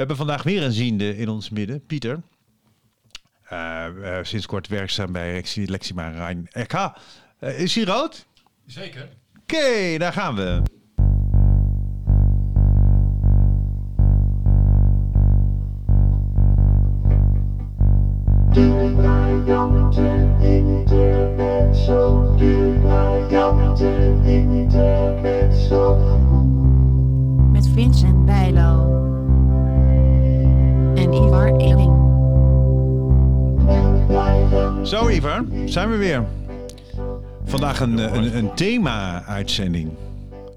hebben vandaag weer een ziende in ons midden, Pieter. Uh, uh, sinds kort werkzaam bij Lexima Rijn RK. Uh, is hij rood? Zeker. Oké, okay, daar gaan we. Met Vincent Bijlo Zo Ivar, zijn we weer. Vandaag een, een, een thema-uitzending.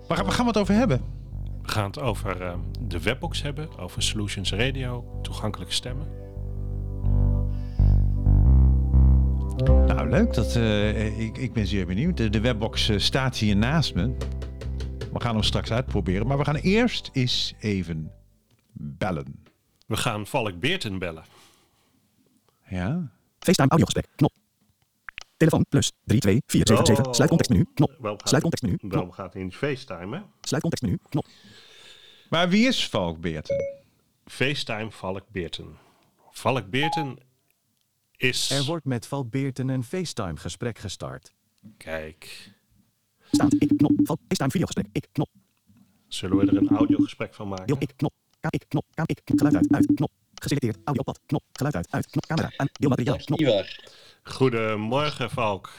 Waar, waar gaan we het over hebben? We gaan het over uh, de webbox hebben, over Solutions Radio, toegankelijke stemmen. Nou, leuk. Dat, uh, ik, ik ben zeer benieuwd. De, de webbox uh, staat hier naast me. We gaan hem straks uitproberen. Maar we gaan eerst eens even bellen. We gaan Valk Beerten bellen. Ja. FaceTime audiogesprek. Knop. Telefoon plus 32477. Oh. Sluit contextmenu. Knop. Waarom gaat, Sluit contextmenu. Knop. gaat hij in FaceTime, hè? Sluit contextmenu. Knop. Maar wie is Valk Beerten? FaceTime Valk Beerten. Valk Beerten is... Er wordt met Val Beerten een FaceTime gesprek gestart. Kijk, Staand. Ik. Knop. Val. FaceTime videogesprek. Ik. Knop. zullen we er een audiogesprek van Deel. maken? Ik. Knop. Ik. Knop. Ka. Ik. Geluid uit. Uit. Knop. Geselecteerd. Audiopad. Knop. Geluid uit. Uit. Knop. Camera. Aan. Deelmateriaal. Knop. Ivar, Goedemorgen, Valk.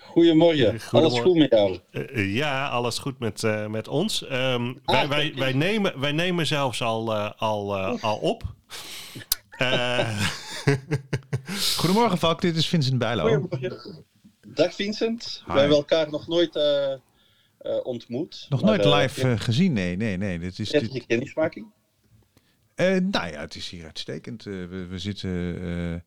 goedemorgen. Goedemorgen. Alles goed met jou? Eh, eh, ja, alles goed met, eh, met ons. Ehm, wij, wij, wij, nemen, wij nemen zelfs al, eh, al, eh, al op. Eh, Goedemorgen Valk, dit is Vincent Bijlo. Goedemorgen. Dag Vincent. Hi. We hebben elkaar nog nooit ontmoet. Nog maar, nooit eh, live eh, gezien? Nee, nee, nee. Dit is, dit, kennismaking. Eh, nou ja, het is hier uitstekend. Eh, we, we zitten eh,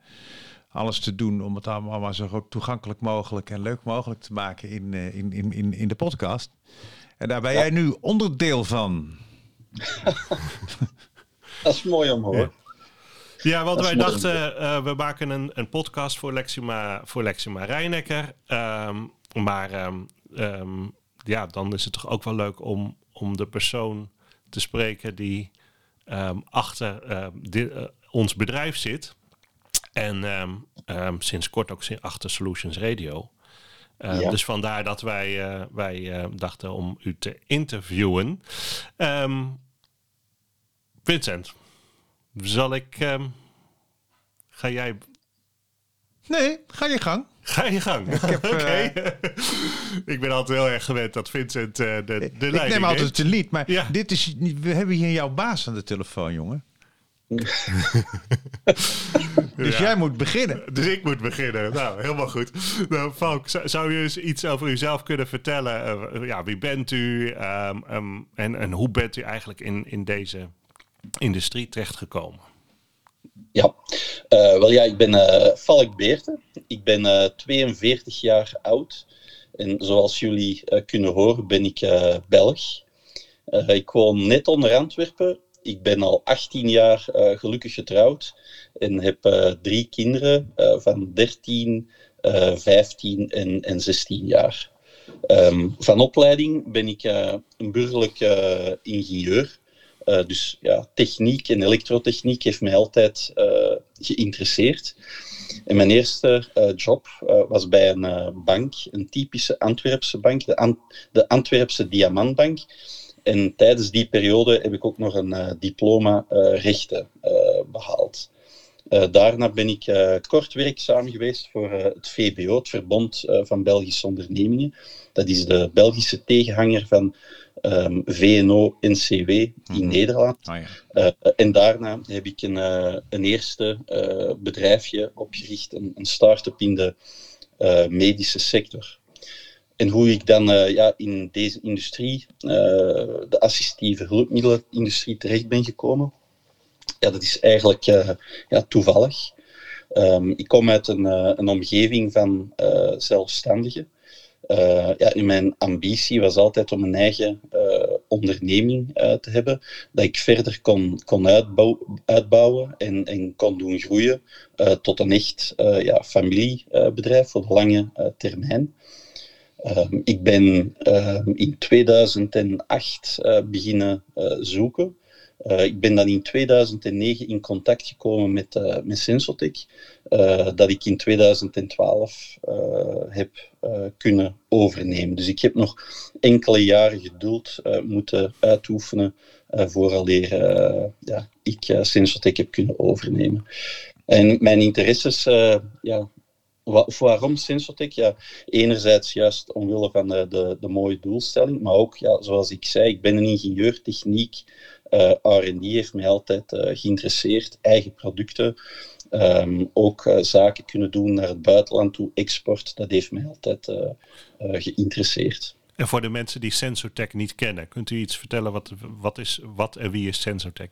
alles te doen om het allemaal maar zo toegankelijk mogelijk en leuk mogelijk te maken in, eh, in, in, in, in de podcast. En daar ben jij nu onderdeel van. Dat is mooi om te horen. ja, want wij dachten, eh, we maken een, een podcast voor Lexima, voor Lexima Rijnecker. Ehm, maar ehm, ehm, ja, dan is het toch ook wel leuk om, om de persoon te spreken die ehm, achter ehm, di- eh, ons bedrijf zit. En ehm, ehm, sinds kort ook achter Solutions Radio. Eh, Ja. Dus vandaar dat wij, eh, wij eh, dachten om u te interviewen. Ehm, Vincent, zal ik. ehm, ga jij. Nee, ga je gang. Ga je gang. heb, Oké. eh, ik ben altijd heel erg gewend dat Vincent eh, de, de Ik leiding neem altijd de lead, maar Ja. dit is, we hebben hier jouw baas aan de telefoon, jongen. Dus Ja. jij moet beginnen. Dus ik moet beginnen. Nou, helemaal goed. Nou, Falk, zou, zou je eens iets over uzelf kunnen vertellen? Eh, ja, wie bent u? Ehm, ehm, en, en hoe bent u eigenlijk in, in deze industrie terechtgekomen? Ja, Eh, wel ja, ik ben eh Falk Beerten. Ik ben eh 42 jaar oud. En zoals jullie eh, kunnen horen, ben ik eh, Belg. Eh, ik woon net onder Antwerpen. Ik ben al 18 jaar eh, gelukkig getrouwd en heb eh, drie kinderen eh, van 13, eh 15 en, en 16 jaar. Ehm, van opleiding ben ik eh, een burgerlijk eh, ingenieur. Eh, dus ja, techniek en elektrotechniek heeft mij altijd eh, geïnteresseerd. En mijn eerste eh, job was bij een bank, een typische Antwerpse bank, de, An- de Antwerpse Diamantbank. En tijdens die periode heb ik ook nog een diploma rechten eh, behaald. Eh, daarna ben ik kort werkzaam geweest voor het VBO, het Verbond van Belgische Ondernemingen. Dat is de Belgische tegenhanger van ehm, VNO-NCW in Mhm. Nederland. Oh ja. Eh, en daarna heb ik een, eh, een eerste eh, bedrijfje opgericht, een, een start-up in de medische sector. En hoe ik dan ja, in deze industrie, de assistieve hulpmiddelenindustrie, terecht ben gekomen, ja, dat is eigenlijk ja, toevallig. Ehm, ik kom uit een, een omgeving van zelfstandigen. Eh, ja, mijn ambitie was altijd om een eigen eh, onderneming eh, te hebben, dat ik verder kon, kon uitbouw- uitbouwen en, en kon doen groeien tot een echt ja, familiebedrijf voor de lange termijn. Ehm, ik ben ehm, in 2008 eh, beginnen zoeken Eh, ik ben dan in 2009 in contact gekomen met, uh, met Sensotech, uh, dat ik in 2012 heb kunnen overnemen. Dus ik heb nog enkele jaren geduld moeten uitoefenen vooraleer ja, ik Sensotech heb kunnen overnemen. En mijn interesses, ja, waarom Sensotech? Ja, enerzijds juist omwille van de, de, de, mooie doelstelling, maar ook, ja, zoals ik zei, ik ben een ingenieur techniek. Uh, R&D heeft mij altijd uh, geïnteresseerd, eigen producten. Um, ook uh, zaken kunnen doen naar het buitenland toe, export, dat heeft mij altijd geïnteresseerd. En voor de mensen die Sensortech niet kennen, kunt u iets vertellen wat, wat, is, wat en wie is Sensortech?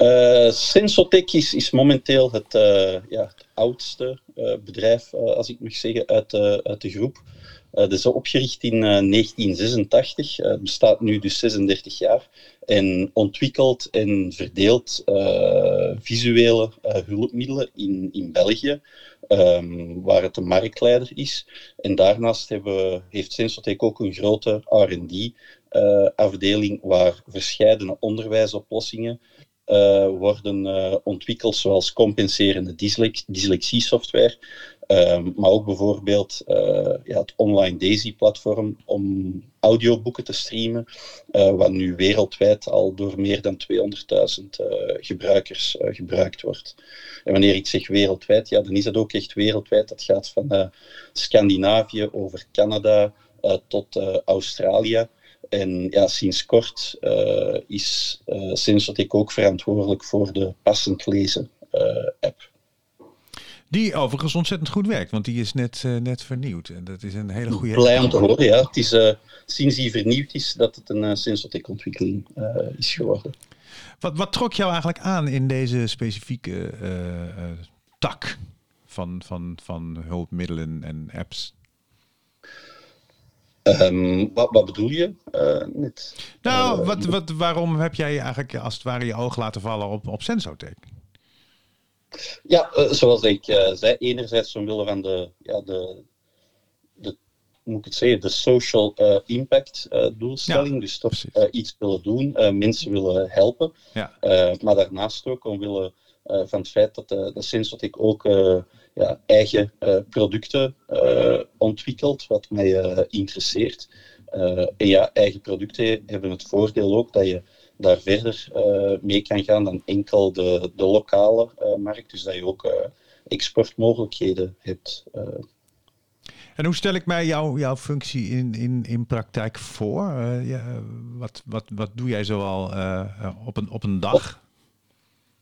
Uh, Sensotech is, momenteel het, uh, ja, oudste uh, bedrijf, als ik mag zeggen, uit, uit de groep. dat is opgericht in 1986, het bestaat nu dus 36 jaar en ontwikkelt en verdeelt visuele hulpmiddelen in, in België, um, waar het een marktleider is. En daarnaast hebben, heeft Sensotech ook een grote R&D afdeling waar verschillende onderwijsoplossingen uh, worden uh, ontwikkeld, zoals compenserende dyslex dyslexie-software. Um, maar ook bijvoorbeeld uh, ja, het online Daisy-platform om audioboeken te streamen, wat nu wereldwijd al door meer dan 200.000 gebruikers gebruikt wordt. En wanneer ik zeg wereldwijd, ja, dan is dat ook echt wereldwijd. Dat gaat van Scandinavië over Canada tot Australië. En ja, sinds kort uh, is uh, ook verantwoordelijk voor de passend lezen uh, app. Die overigens ontzettend goed werkt, want die is net, net vernieuwd. En dat is een hele goede. Blij om te horen, ja. Het is sinds die vernieuwd is dat het een Sensotic ontwikkeling is geworden. Wat, wat trok jou eigenlijk aan in deze specifieke tak van, van, van hulpmiddelen en apps? Um, wat, wat, bedoel je? Uh, net, nou, uh, wat, wat, waarom heb jij eigenlijk als het ware je oog laten vallen op, op Sensotech? Ja, uh, zoals ik zei, enerzijds omwille van de, ja, de, de, moet ik het zeggen, de social impact doelstelling. Ja, dus toch iets willen doen, mensen willen helpen. Ja. maar daarnaast ook omwille van het feit dat, dat Sensotech ook ja, eigen uh, producten uh, ontwikkeld, wat mij uh, interesseert. en ja, eigen producten hebben het voordeel ook dat je daar verder mee kan gaan dan enkel de, de lokale markt. Dus dat je ook exportmogelijkheden hebt. En hoe stel ik mij jou, jouw functie in, in, in praktijk voor? Ja, wat, wat, wat doe jij zoal op, een, op een dag?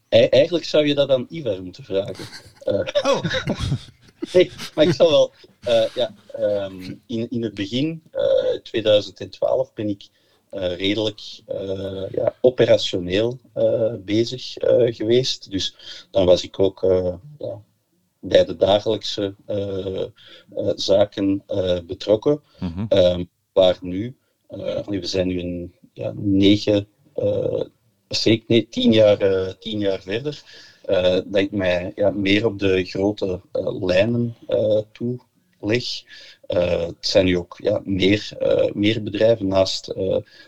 Eigenlijk zou je dat aan Ivar moeten vragen. Uh, oh! nee, maar ik zal wel... Uh, ja, um, in, in het begin, uh, eh, 2012, ben ik redelijk ja, operationeel bezig geweest. Dus dan was ik ook ja, bij de dagelijkse zaken betrokken. Mm -hmm. waar nu, we zijn nu een ja, negen zeker nee, tien, jaar, uh, tien jaar verder, uh, dat ik mij ja, meer op de grote uh, lijnen toe leg. het zijn nu ook ja, meer, meer bedrijven. Naast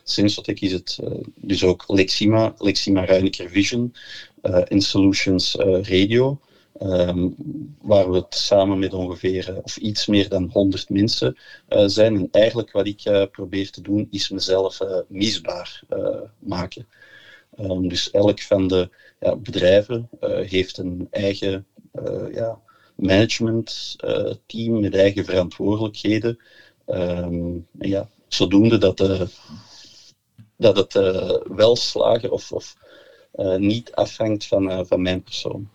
Sensotech is het dus ook Lexima, Lexima Ruiniker Vision en Solutions Radio. Um, waar we het samen met ongeveer of iets meer dan 100 mensen zijn. En eigenlijk wat ik probeer te doen, is mezelf misbaar maken. Um, dus elk van de ja, bedrijven uh, heeft een eigen uh, ja, management uh, team met eigen verantwoordelijkheden. Um, ja, zodoende dat, dat het wel slagen of, of niet afhangt van, van mijn persoon.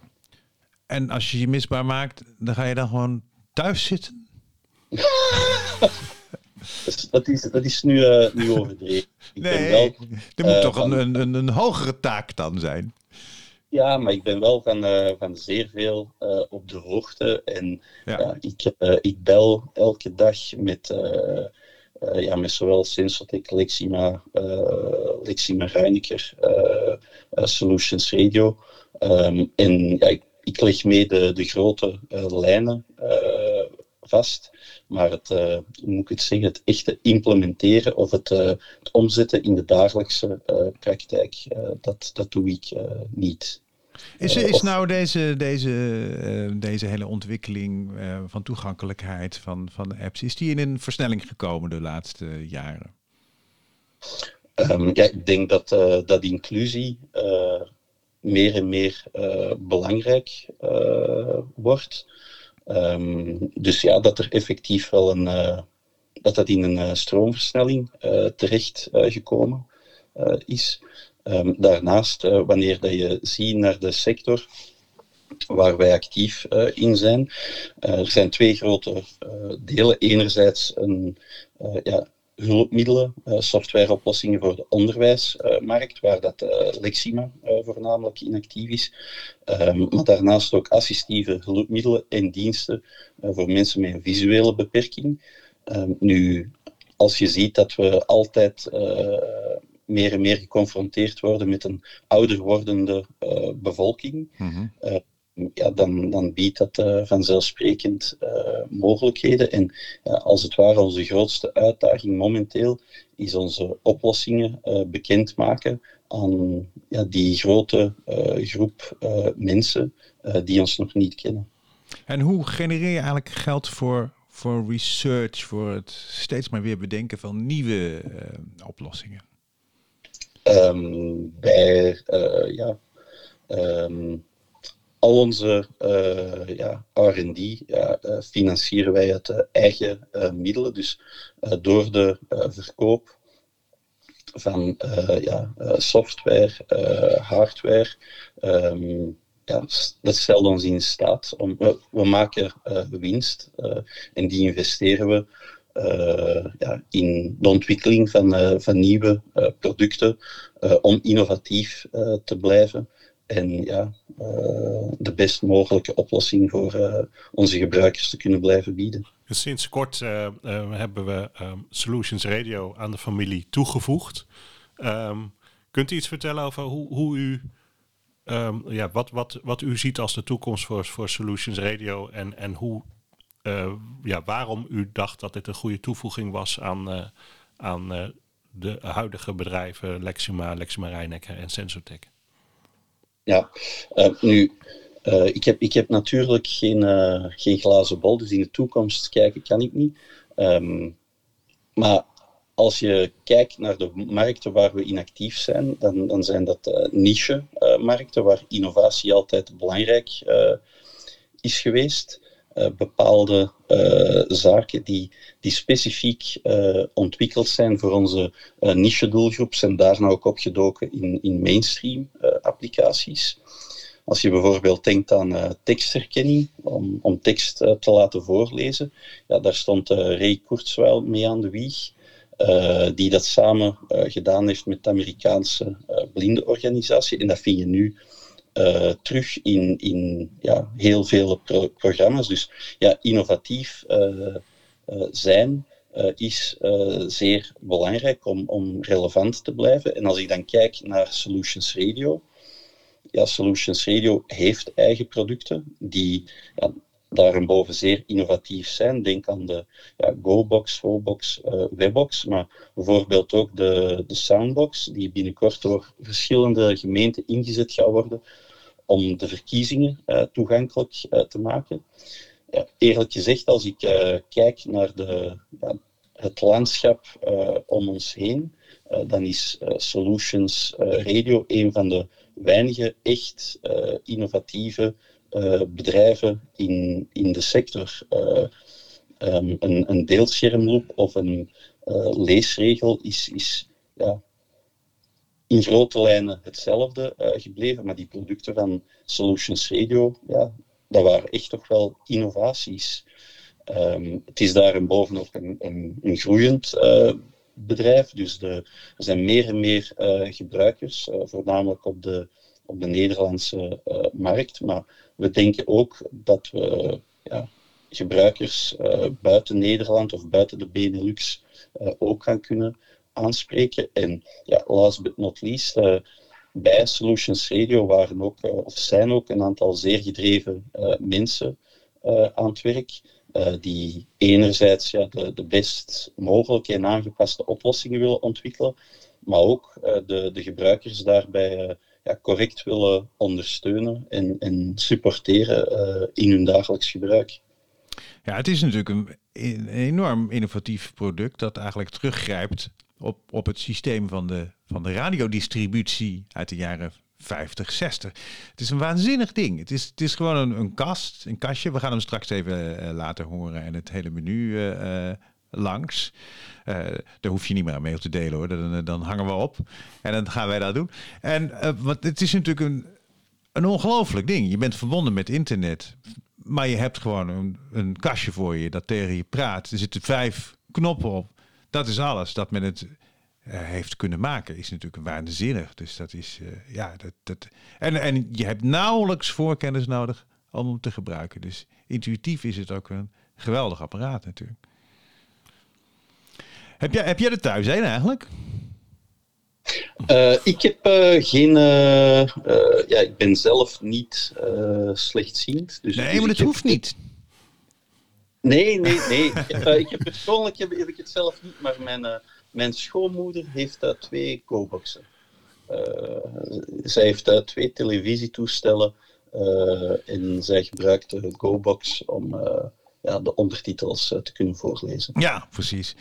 En als je je misbaar maakt, dan ga je dan gewoon thuis zitten? Dus dat, is, dat is nu, uh, nu overdreven. Ik nee, wel, er moet uh, toch een, een, een, hogere taak dan zijn? Ja, maar ik ben wel van, uh, van zeer veel op de hoogte. En ja. ik, ik bel elke dag met, ja, met zowel Sensotech, Lexima, Lexima Reiniker, Solutions Radio. Um, en ja, ik, ik leg mee de, de grote lijnen vast. Maar het, eh, hoe moet ik het zeggen, het echte implementeren of het, eh, het omzetten in de dagelijkse eh, praktijk, dat, dat doe ik niet. Is, is nou deze, deze, deze hele ontwikkeling van toegankelijkheid van, van de apps, is die in een versnelling gekomen de laatste jaren? Ehm, ja, ik denk dat, dat inclusie meer en meer belangrijk wordt. Ehm, dus ja, dat er effectief wel een, eh, dat dat in een eh, stroomversnelling eh, terecht gekomen is. Ehm, daarnaast, wanneer dat je ziet naar de sector waar wij actief in zijn, er zijn twee grote delen. Enerzijds een ja, hulpmiddelen, eh, softwareoplossingen voor de onderwijsmarkt, waar dat eh, Lexima eh, voornamelijk in actief is. Ehm, maar daarnaast ook assistieve hulpmiddelen en diensten voor mensen met een visuele beperking. Ehm, nu, als je ziet dat we altijd meer en meer geconfronteerd worden met een ouder wordende bevolking, ja, dan, dan biedt dat eh, vanzelfsprekend eh, mogelijkheden. En ja, als het ware onze grootste uitdaging momenteel is onze oplossingen eh, bekendmaken aan ja, die grote eh, groep eh, mensen eh, die ons nog niet kennen. En hoe genereer je eigenlijk geld voor, voor research, voor het steeds maar weer bedenken van nieuwe eh, oplossingen? Ehm, bij eh, ja, ehm, al onze eh, ja, R&D ja, eh, financieren wij uit eh, eigen middelen. Dus door de verkoop van ja, software, hardware, ehm, ja, dat stelt ons in staat om. We, maken winst en die investeren we ja, in de ontwikkeling van, van nieuwe producten om innovatief te blijven en ja, eh, de best mogelijke oplossing voor eh, onze gebruikers te kunnen blijven bieden. Sinds kort eh, hebben we ehm, Solutions Radio aan de familie toegevoegd. Ehm, kunt u iets vertellen over hoe, hoe u, ehm, ja, wat, wat, wat u ziet als de toekomst voor, voor Solutions Radio en, en hoe, ja, waarom u dacht dat dit een goede toevoeging was aan, aan de huidige bedrijven Lexima, Lexima en Sensotech? Ja, eh, nu, eh, ik, heb, ik heb natuurlijk geen, eh, geen glazen bol, dus in de toekomst kijken kan ik niet. Ehm, maar als je kijkt naar de markten waar we in actief zijn, dan, dan zijn dat niche-markten waar innovatie altijd belangrijk is geweest. Eh, bepaalde eh, zaken die, die specifiek eh, ontwikkeld zijn voor onze niche-doelgroep zijn daarna ook opgedoken in, in mainstream applicaties. Als je bijvoorbeeld denkt aan eh, tekstherkenning, om, om tekst te laten voorlezen, ja, daar stond eh, Ray Kurzweil mee aan de wieg, die dat samen gedaan heeft met de Amerikaanse blindenorganisatie. En dat vind je nu eh, terug in, in ja, heel veel pro- programma's. Dus ja, innovatief eh, eh, zijn is zeer belangrijk om, om relevant te blijven. En als ik dan kijk naar Solutions Radio, ja, Solutions Radio heeft eigen producten die ja, daarboven zeer innovatief zijn. Denk aan de ja, GoBox, Fobox, Webbox, maar bijvoorbeeld ook de, de Soundbox, die binnenkort door verschillende gemeenten ingezet gaat worden om de verkiezingen eh, toegankelijk eh, te maken. Ja, eerlijk gezegd, als ik eh, kijk naar de, ja, het landschap om ons heen, dan is Solutions Radio een van de weinige echt innovatieve bedrijven in, in de sector. Ehm, een, een deelschermloop of een leesregel is, is ja, in grote lijnen hetzelfde eh, gebleven, maar die producten van Solutions Radio, ja, dat waren echt toch wel innovaties. Ehm, het is ook een, een, een groeiend eh, bedrijf, dus er zijn meer en meer eh, gebruikers, voornamelijk op de, op de Nederlandse markt, maar we denken ook dat we ja, gebruikers buiten Nederland of buiten de Benelux ook gaan kunnen aanspreken. En ja, last but not least, eh, bij Solutions Radio waren ook, eh, of zijn ook een aantal zeer gedreven eh, mensen aan het werk, die enerzijds ja, de, de best mogelijke en aangepaste oplossingen willen ontwikkelen, maar ook de, de gebruikers daarbij ja, correct willen ondersteunen en, en supporteren in hun dagelijks gebruik. Ja, het is natuurlijk een, een enorm innovatief product dat eigenlijk teruggrijpt op, op het systeem van de, van de radiodistributie uit de jaren 50, 60. Het is een waanzinnig ding. Het is, het is gewoon een, een kast, een kastje. We gaan hem straks even eh, laten horen en het hele menu eh, eh, langs. Daar hoef je niet meer aan mee te delen hoor. Dan, dan hangen we op en dan gaan wij dat doen. En want het is natuurlijk een, een ongelooflijk ding. Je bent verbonden met internet, maar je hebt gewoon een, een kastje voor je dat tegen je praat. Er zitten vijf knoppen op. Dat is alles dat men het eh, heeft kunnen maken. Is natuurlijk waanzinnig. Dus dat is, eh, ja, dat, dat. En, en je hebt nauwelijks voorkennis nodig om hem te gebruiken. Dus intuïtief is het ook een geweldig apparaat natuurlijk. Heb jij, heb jij er thuis een eigenlijk? Eh, ik heb geen. ja, ik ben zelf niet slechtziend. Dus, Nee, dus maar dat hoeft niet. Nee, nee, nee. Ik heb, eh, ik heb persoonlijk heb, ik het zelf niet, maar mijn, eh, mijn schoonmoeder heeft uh, twee go-boxen. Uh, zij heeft twee televisietoestellen en zij gebruikt de go-box om ja, de ondertitels te kunnen voorlezen. Ja, precies.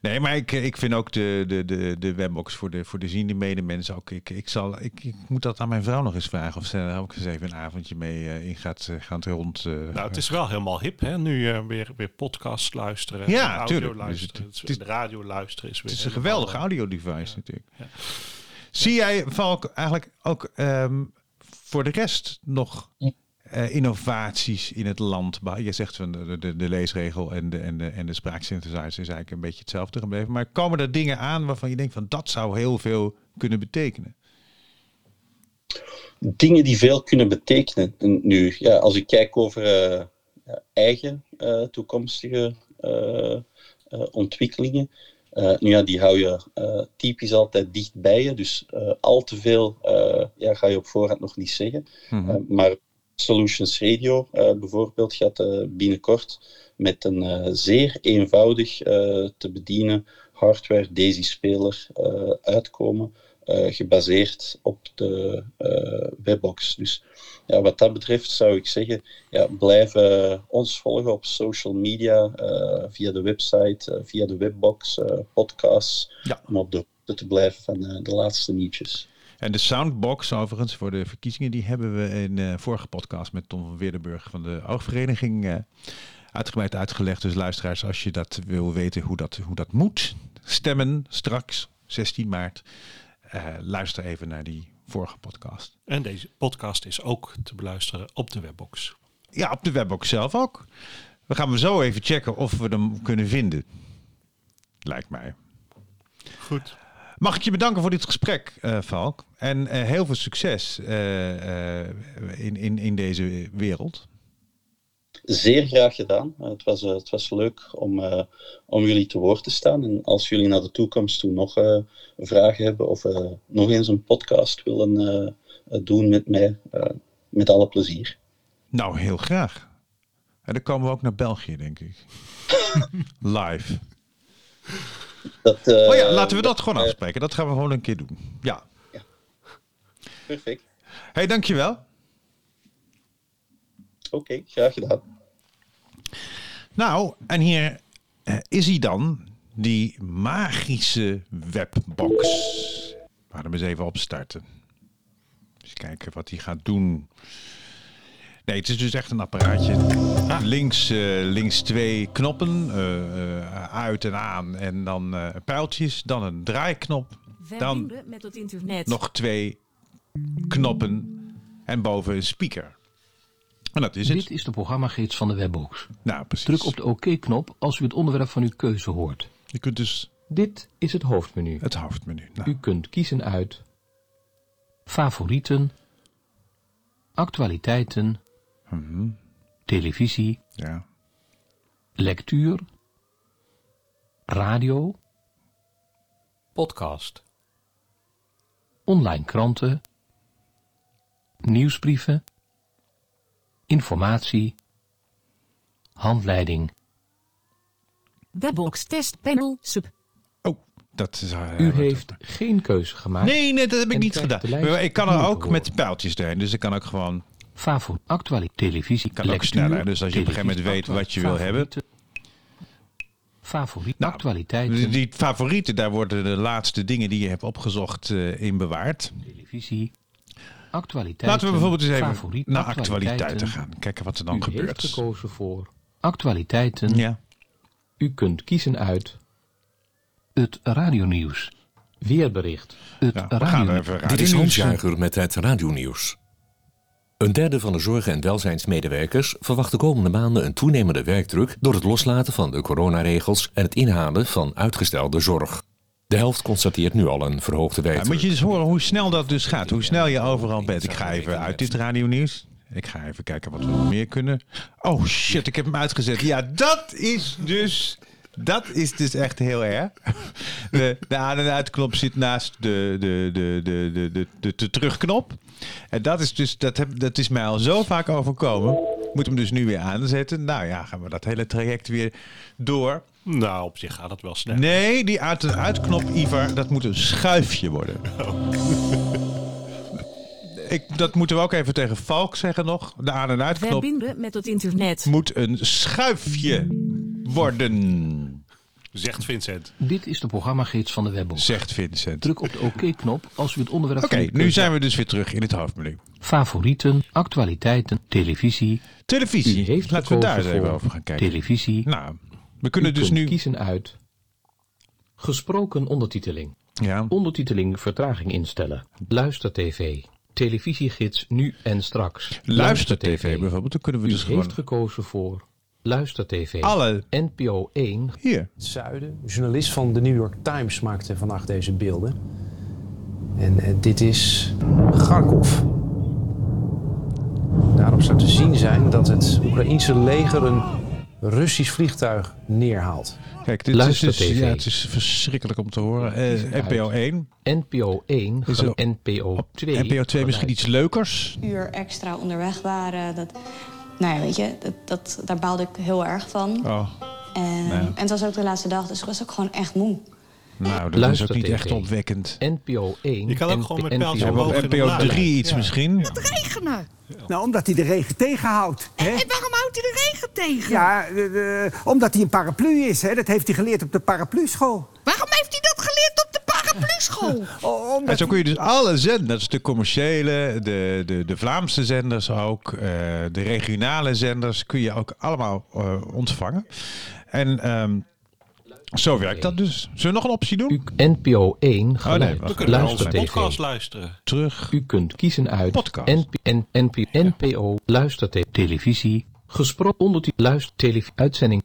Nee, maar ik, ik vind ook de, de, de, de webbox voor de, voor de ziende medemensen ook. Ik, ik, zal, ik, ik moet dat aan mijn vrouw nog eens vragen of ze daar ook eens even een avondje mee uh, in gaat, uh, gaat rond. Uh, nou, het is wel helemaal hip, hè? Nu uh, weer, weer podcast luisteren. Ja, audio tuurlijk. luisteren. Dus het, het, de radio luisteren is weer. Het is een geweldig audio device ja. natuurlijk. Ja. Zie jij, Valk, eigenlijk ook um, voor de rest nog uh, innovaties in het land? Je zegt van de, de, de, leesregel en de, en de, en de spraaksynthesizer is eigenlijk een beetje hetzelfde gebleven. Maar komen er dingen aan waarvan je denkt van dat zou heel veel kunnen betekenen? Dingen die veel kunnen betekenen. En nu, ja, als ik kijk over uh, ja, eigen uh, toekomstige ontwikkelingen. Nu ja, die hou je typisch altijd dicht bij je. Dus al te veel ja, ga je op voorhand nog niet zeggen. Mm -hmm. maar Solutions Radio bijvoorbeeld gaat binnenkort met een zeer eenvoudig te bedienen hardware Daisy-speler uitkomen. gebaseerd op de webbox. Dus ja, wat dat betreft zou ik zeggen, ja, blijf uh, ons volgen op social media, via de website, via de webbox, podcasts, ja. om op de hoogte te blijven van de laatste nieuwtjes. En de Soundbox overigens voor de verkiezingen, die hebben we in de vorige podcast met Tom van Weerdenburg van de Oogvereniging uitgebreid uitgelegd. Dus luisteraars, als je dat wil weten hoe dat, hoe dat moet, stemmen straks, 16 maart, luister even naar die vorige podcast. En deze podcast is ook te beluisteren op de webbox. Ja, op de webbox zelf ook. We gaan zo even checken of we hem kunnen vinden. Lijkt mij. Goed. Mag ik je bedanken voor dit gesprek, uh, Valk. En uh, heel veel succes uh, in, in, in deze wereld. Zeer graag gedaan. het, was, het was leuk om, om jullie te woord te staan. En als jullie naar de toekomst toe nog vragen hebben of nog eens een podcast willen doen met mij, met alle plezier. Nou, heel graag. En dan komen we ook naar België, denk ik. Live. Dat, oh ja, laten we dat gewoon afspreken. Dat gaan we gewoon een keer doen. Ja. ja. Perfect. hey, dankjewel. Oké, okay, graag gedaan. Nou, en hier uh, is hij dan, die magische webbox. We gaan hem eens even opstarten. Eens kijken wat hij gaat doen. Nee, het is dus echt een apparaatje. Ah. Links, uh, links twee knoppen, uh, uit en aan. En dan uh, pijltjes, dan een draaiknop. Dan met het internet. nog twee knoppen en boven een speaker. En dat is het. Dit is de programmagids van de Webbox. Nou, precies. Druk op de OK-knop als u het onderwerp van uw keuze hoort. Je kunt dus... Dit is het hoofdmenu. Het hoofdmenu. Nou. U kunt kiezen uit... Favorieten... Actualiteiten... Mm -hmm. Televisie... Ja. Lectuur... Radio... Podcast... Online kranten... Nieuwsbrieven... Informatie... handleiding. Webbox testpanel sub. Oh, dat is... eh, U heeft geen keuze gemaakt. Nee, nee, dat heb ik niet gedaan. Maar ik kan er ook met pijltjes erin. Dus ik kan ook gewoon... Favoriet. Actualiteit. Televisie. Kan ook sneller, dus als je op een gegeven moment weet wat je wil hebben. Favoriet. Nou, actualiteiten. Die, die favorieten, daar worden de laatste dingen die je hebt opgezocht eh, in bewaard. televisie. Actualiteiten. Laten we bijvoorbeeld eens even favoriet, naar actualiteiten gaan. Kijken wat er dan U heeft gebeurt. gekozen voor actualiteiten. Ja. U kunt kiezen uit het radionieuws. Weerbericht. Het Ja, we gaan radionieuws. even Dit is Hans. Jager met het radionieuws. Een derde van de zorg- en welzijnsmedewerkers verwacht de komende maanden een toenemende werkdruk door het loslaten van de coronaregels en het inhalen van uitgestelde zorg. De helft constateert nu al een verhoogde Ja, werkdruk. moet je dus horen hoe snel dat dus gaat. Hoe snel je overal bent. Ik ga even uit dit radionieuws. Ik ga even kijken wat we nog meer kunnen. Oh shit, ik heb hem uitgezet. Ja, dat is dus... Dat is dus echt heel erg. De, de aan- en uitknop zit naast de, de, de, de, de, de, de, de terugknop. En dat is dus, dat, heb, dat is mij al zo vaak overkomen. Ik Moet hem dus nu weer aanzetten. Nou ja, gaan we dat hele traject weer door. Nou, op zich gaat het wel snel. Nee, die uit- en uitknop, Ivar, dat moet een schuifje worden. Ik, dat moeten we ook even tegen Valk zeggen nog. De aan- en uitknop Verbinden met het internet. moet een schuifje worden, Zegt Vincent. Dit is de programmagids van de webbox. zegt Vincent. Druk op de OK-knop als u het onderwerp Oké, nu zijn we dus weer terug in het hoofdmenu. Favorieten, actualiteiten, televisie. U Televisie. heeft Laten we daar eens even over gaan kijken. Televisie. Nou, we kunnen U dus kunt nu... kiezen uit gesproken ondertiteling. Ja, Ondertiteling vertraging instellen. Luister TV. Televisiegids nu en straks. luister tv bijvoorbeeld. Dan kunnen we U dus heeft gewoon gekozen voor Luister TV. alle... NPO 1. Hier. het zuiden. Een journalist van de New York Times maakte vandaag deze beelden. En eh, dit is Kharkov. Daarop zou te zien zijn dat het Oekraïense leger een Russisch vliegtuig neerhaalt. Kijk, dit is, Luister dus, TV. ja, het is verschrikkelijk om te horen. Eh, NPO 1. NPO 1. Is er- NPO 2. NPO 2 misschien iets leukers. uur extra onderweg waren. Dat, nou ja, weet je, dat, dat, daar baalde ik heel erg van. Oh, En, en het was ook de laatste dag, dus ik was ook gewoon echt moe. nou, dat Luister is ook niet echt opwekkend. NPO 1. Je kan ook gewoon met pijltjes omhoog NPO omlaag. 3 iets Ja. misschien? regenen. Nou, omdat hij de regen tegenhoudt. Hè? En waarom houdt hij de regen tegen? Ja, de- de- omdat hij een paraplu is. Hè? Dat heeft hij geleerd op de paraplu-school. Waarom heeft hij dat geleerd op de paraplu-school? O- omdat En zo kun je dus alle zenders, de commerciële, de, de, de Vlaamse zenders ook, eh, de regionale zenders, kun je ook allemaal eh, ontvangen. En ehm, zo werkt dat dus. Zullen we nog een optie doen? U, NPO 1. Oh, nee, Geluid. kunnen naar Luister onze TV. podcast luisteren. Terug. U kunt kiezen uit Podcast. NP, N, NP, NPO, luister te- televisie, gesproken ondertitel, luister televisie, uitzending,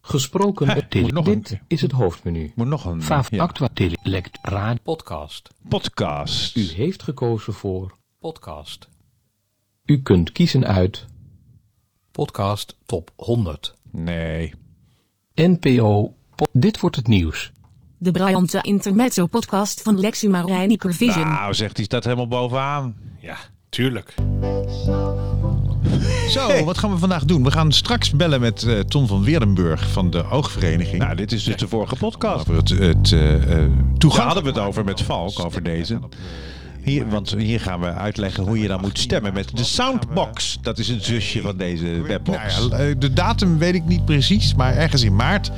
gesproken op tele- nog Dit is het hoofdmenu. Moet nog een ja, actua tele lect raad. Podcast. podcast. U heeft gekozen voor. Podcast. U kunt kiezen uit Podcast top 100. Nee. NPO. po- Dit wordt het nieuws. De Briante Intermezzo podcast van Lexima Reiniker Vision. Nou, zegt hij staat helemaal bovenaan. Ja, tuurlijk. Zo, wat gaan we vandaag doen? We gaan straks bellen met eh, Tom van Weerdenburg van de Oogvereniging. Nou, dit is dus de vorige podcast. Over het, het, eh, eh, toen hadden we het over met Valk, over deze. Hier, want hier gaan we uitleggen hoe je dan moet stemmen met de Soundbox. Dat is een zusje van deze webbox. Nou ja, de datum weet ik niet precies, maar ergens in maart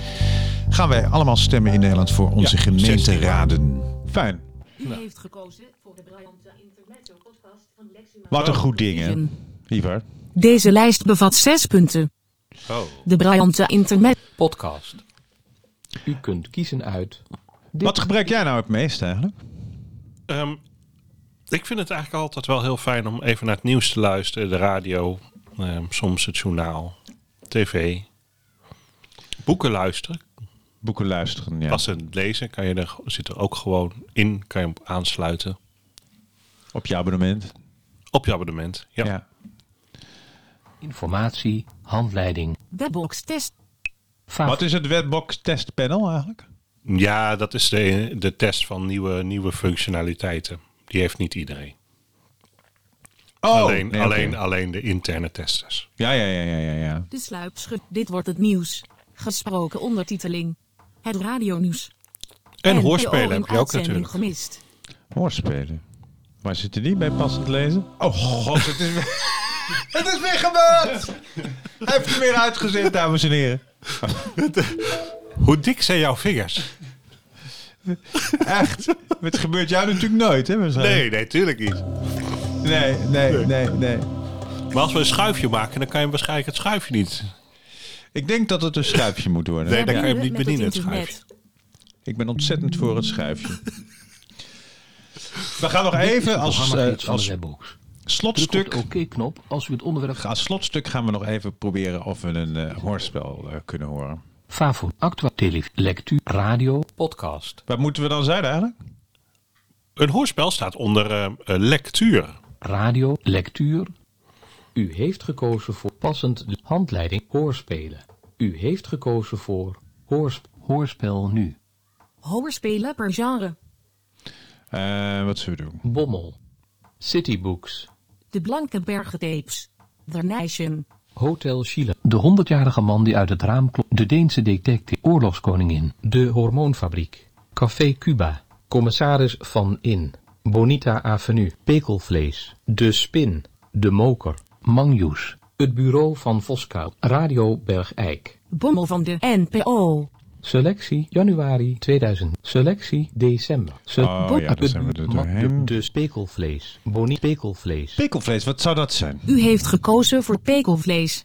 gaan wij allemaal stemmen in Nederland voor onze Ja, gemeenteraden. Fijn. U heeft gekozen voor de Briante Intermezzo podcast van Lexima Wat een goed ding, hè? Ivar. Deze lijst bevat zes punten. Oh. De Briante Intermezzo Podcast. U kunt kiezen uit. Dit Wat gebruik jij nou het meest eigenlijk? Ehm, ik vind het eigenlijk altijd wel heel fijn om even naar het nieuws te luisteren. De radio, ehm, soms het journaal, tv. Boeken luisteren. Boeken luisteren, ja. Als ze het lezen, kan je er, zit er ook gewoon in, kan je hem aansluiten. Op je abonnement. Op je abonnement. Ja. ja. Informatie, handleiding, Webbox test. fav Wat is het Webbox testpanel eigenlijk? Ja, dat is de, de test van nieuwe, nieuwe functionaliteiten. Die heeft niet iedereen. Oh, alleen, nee, alleen, alleen de interne testers. Ja, ja, ja, ja, ja. ja. De sluipschut. Dit wordt het nieuws. Gesproken ondertiteling. Het radionieuws. En NPO hoorspelen heb je ook natuurlijk. gemist. Hoorspelen. Waar zitten die bij passend lezen? Oh god, het is weer, het is weer gebeurd! Hij heeft hem weer uitgezet, dames en heren. Hoe dik zijn jouw vingers? Echt. Het gebeurt jou natuurlijk nooit, hè? Nee, nee, tuurlijk niet. Nee, nee, nee, nee. Maar als we een schuifje maken, dan kan je waarschijnlijk het schuifje niet. Ik denk dat het een schuifje moet worden. Nee, dan kan je hem niet bedienen, het schuifje. Ik ben ontzettend voor het schuifje. We gaan nog even als, eh, van als Druk slotstuk... op de oké-knop als u het onderwerp Als slotstuk gaan we nog even proberen of we een eh, hoorspel eh, kunnen horen. FAVO, actua, televisie, lectuur, radio, Podcast. Wat moeten we dan zijn eigenlijk? Een hoorspel staat onder eh, eh, lectuur. radio, lectuur. U heeft gekozen voor passend de handleiding hoorspelen. U heeft gekozen voor hoorsp hoorspel nu. Hoorspelen per genre. Eh, wat zullen we doen? Bommel. Citybooks. De Blanke Bergetapes. The Nation. Hotel Chile. De 100-jarige man die uit het raam klom. De Deense detective. Oorlogskoningin. De Hormoonfabriek. Café Cuba. Commissaris van In. Bonita Avenue. Pekelvlees. De Spin. De Moker. Manjoes. Het bureau van Voskuil. Radio Bergijk. Bommel van de NPO. Selectie januari 2000. Selectie december. Se- Oh Bo- ja, zijn we er doorheen. De, de spekelvlees. Boni pekelvlees. Pikkelvlees, wat zou dat zijn? U heeft gekozen voor pekelvlees.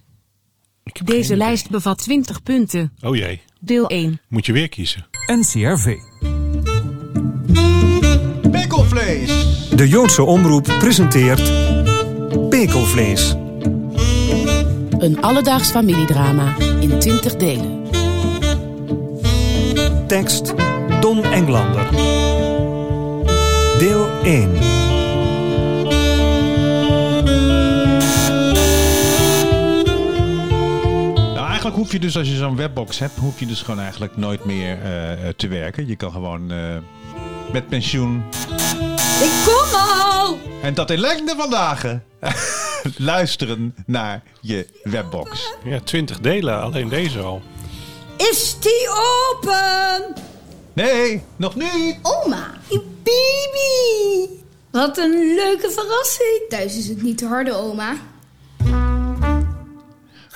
Deze lijst bevat 20 punten. Oh jee, Deel 1. moet je weer kiezen. NCRV. Pikkelvlees! De Joodse Omroep presenteert Pekelvlees. Een alledaags familiedrama in 20 delen. Tekst Don Englander. Deel 1. Nou, eigenlijk hoef je dus als je zo'n webbox hebt, hoef je dus gewoon eigenlijk nooit meer eh, eh, te werken. Je kan gewoon eh, met pensioen. Ik kom al! En dat in lengte van dagen luisteren naar je webbox. Ja, 20 delen, alleen deze al. Is die open? Nee, nog niet. Oma, je baby! Wat een leuke verrassing. Thuis is het niet te harde, oma.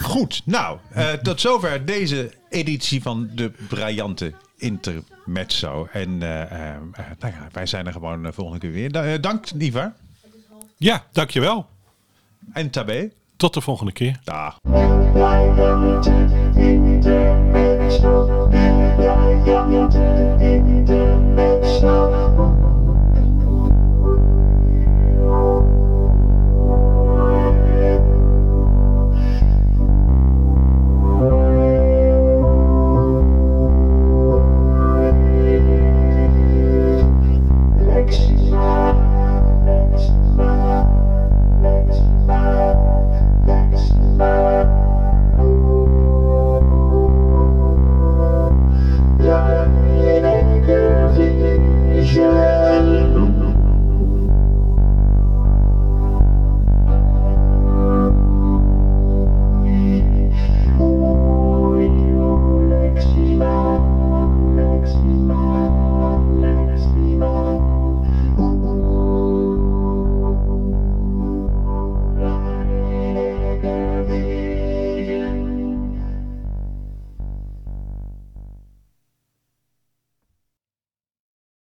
Goed, nou, eh, tot zover deze editie van de briljante Intermezzo. En eh, eh, nou ja, wij zijn er gewoon de volgende keer weer. Da- dank, Niva. Ja, dankjewel. En Tabé. Tot de volgende keer. Dag.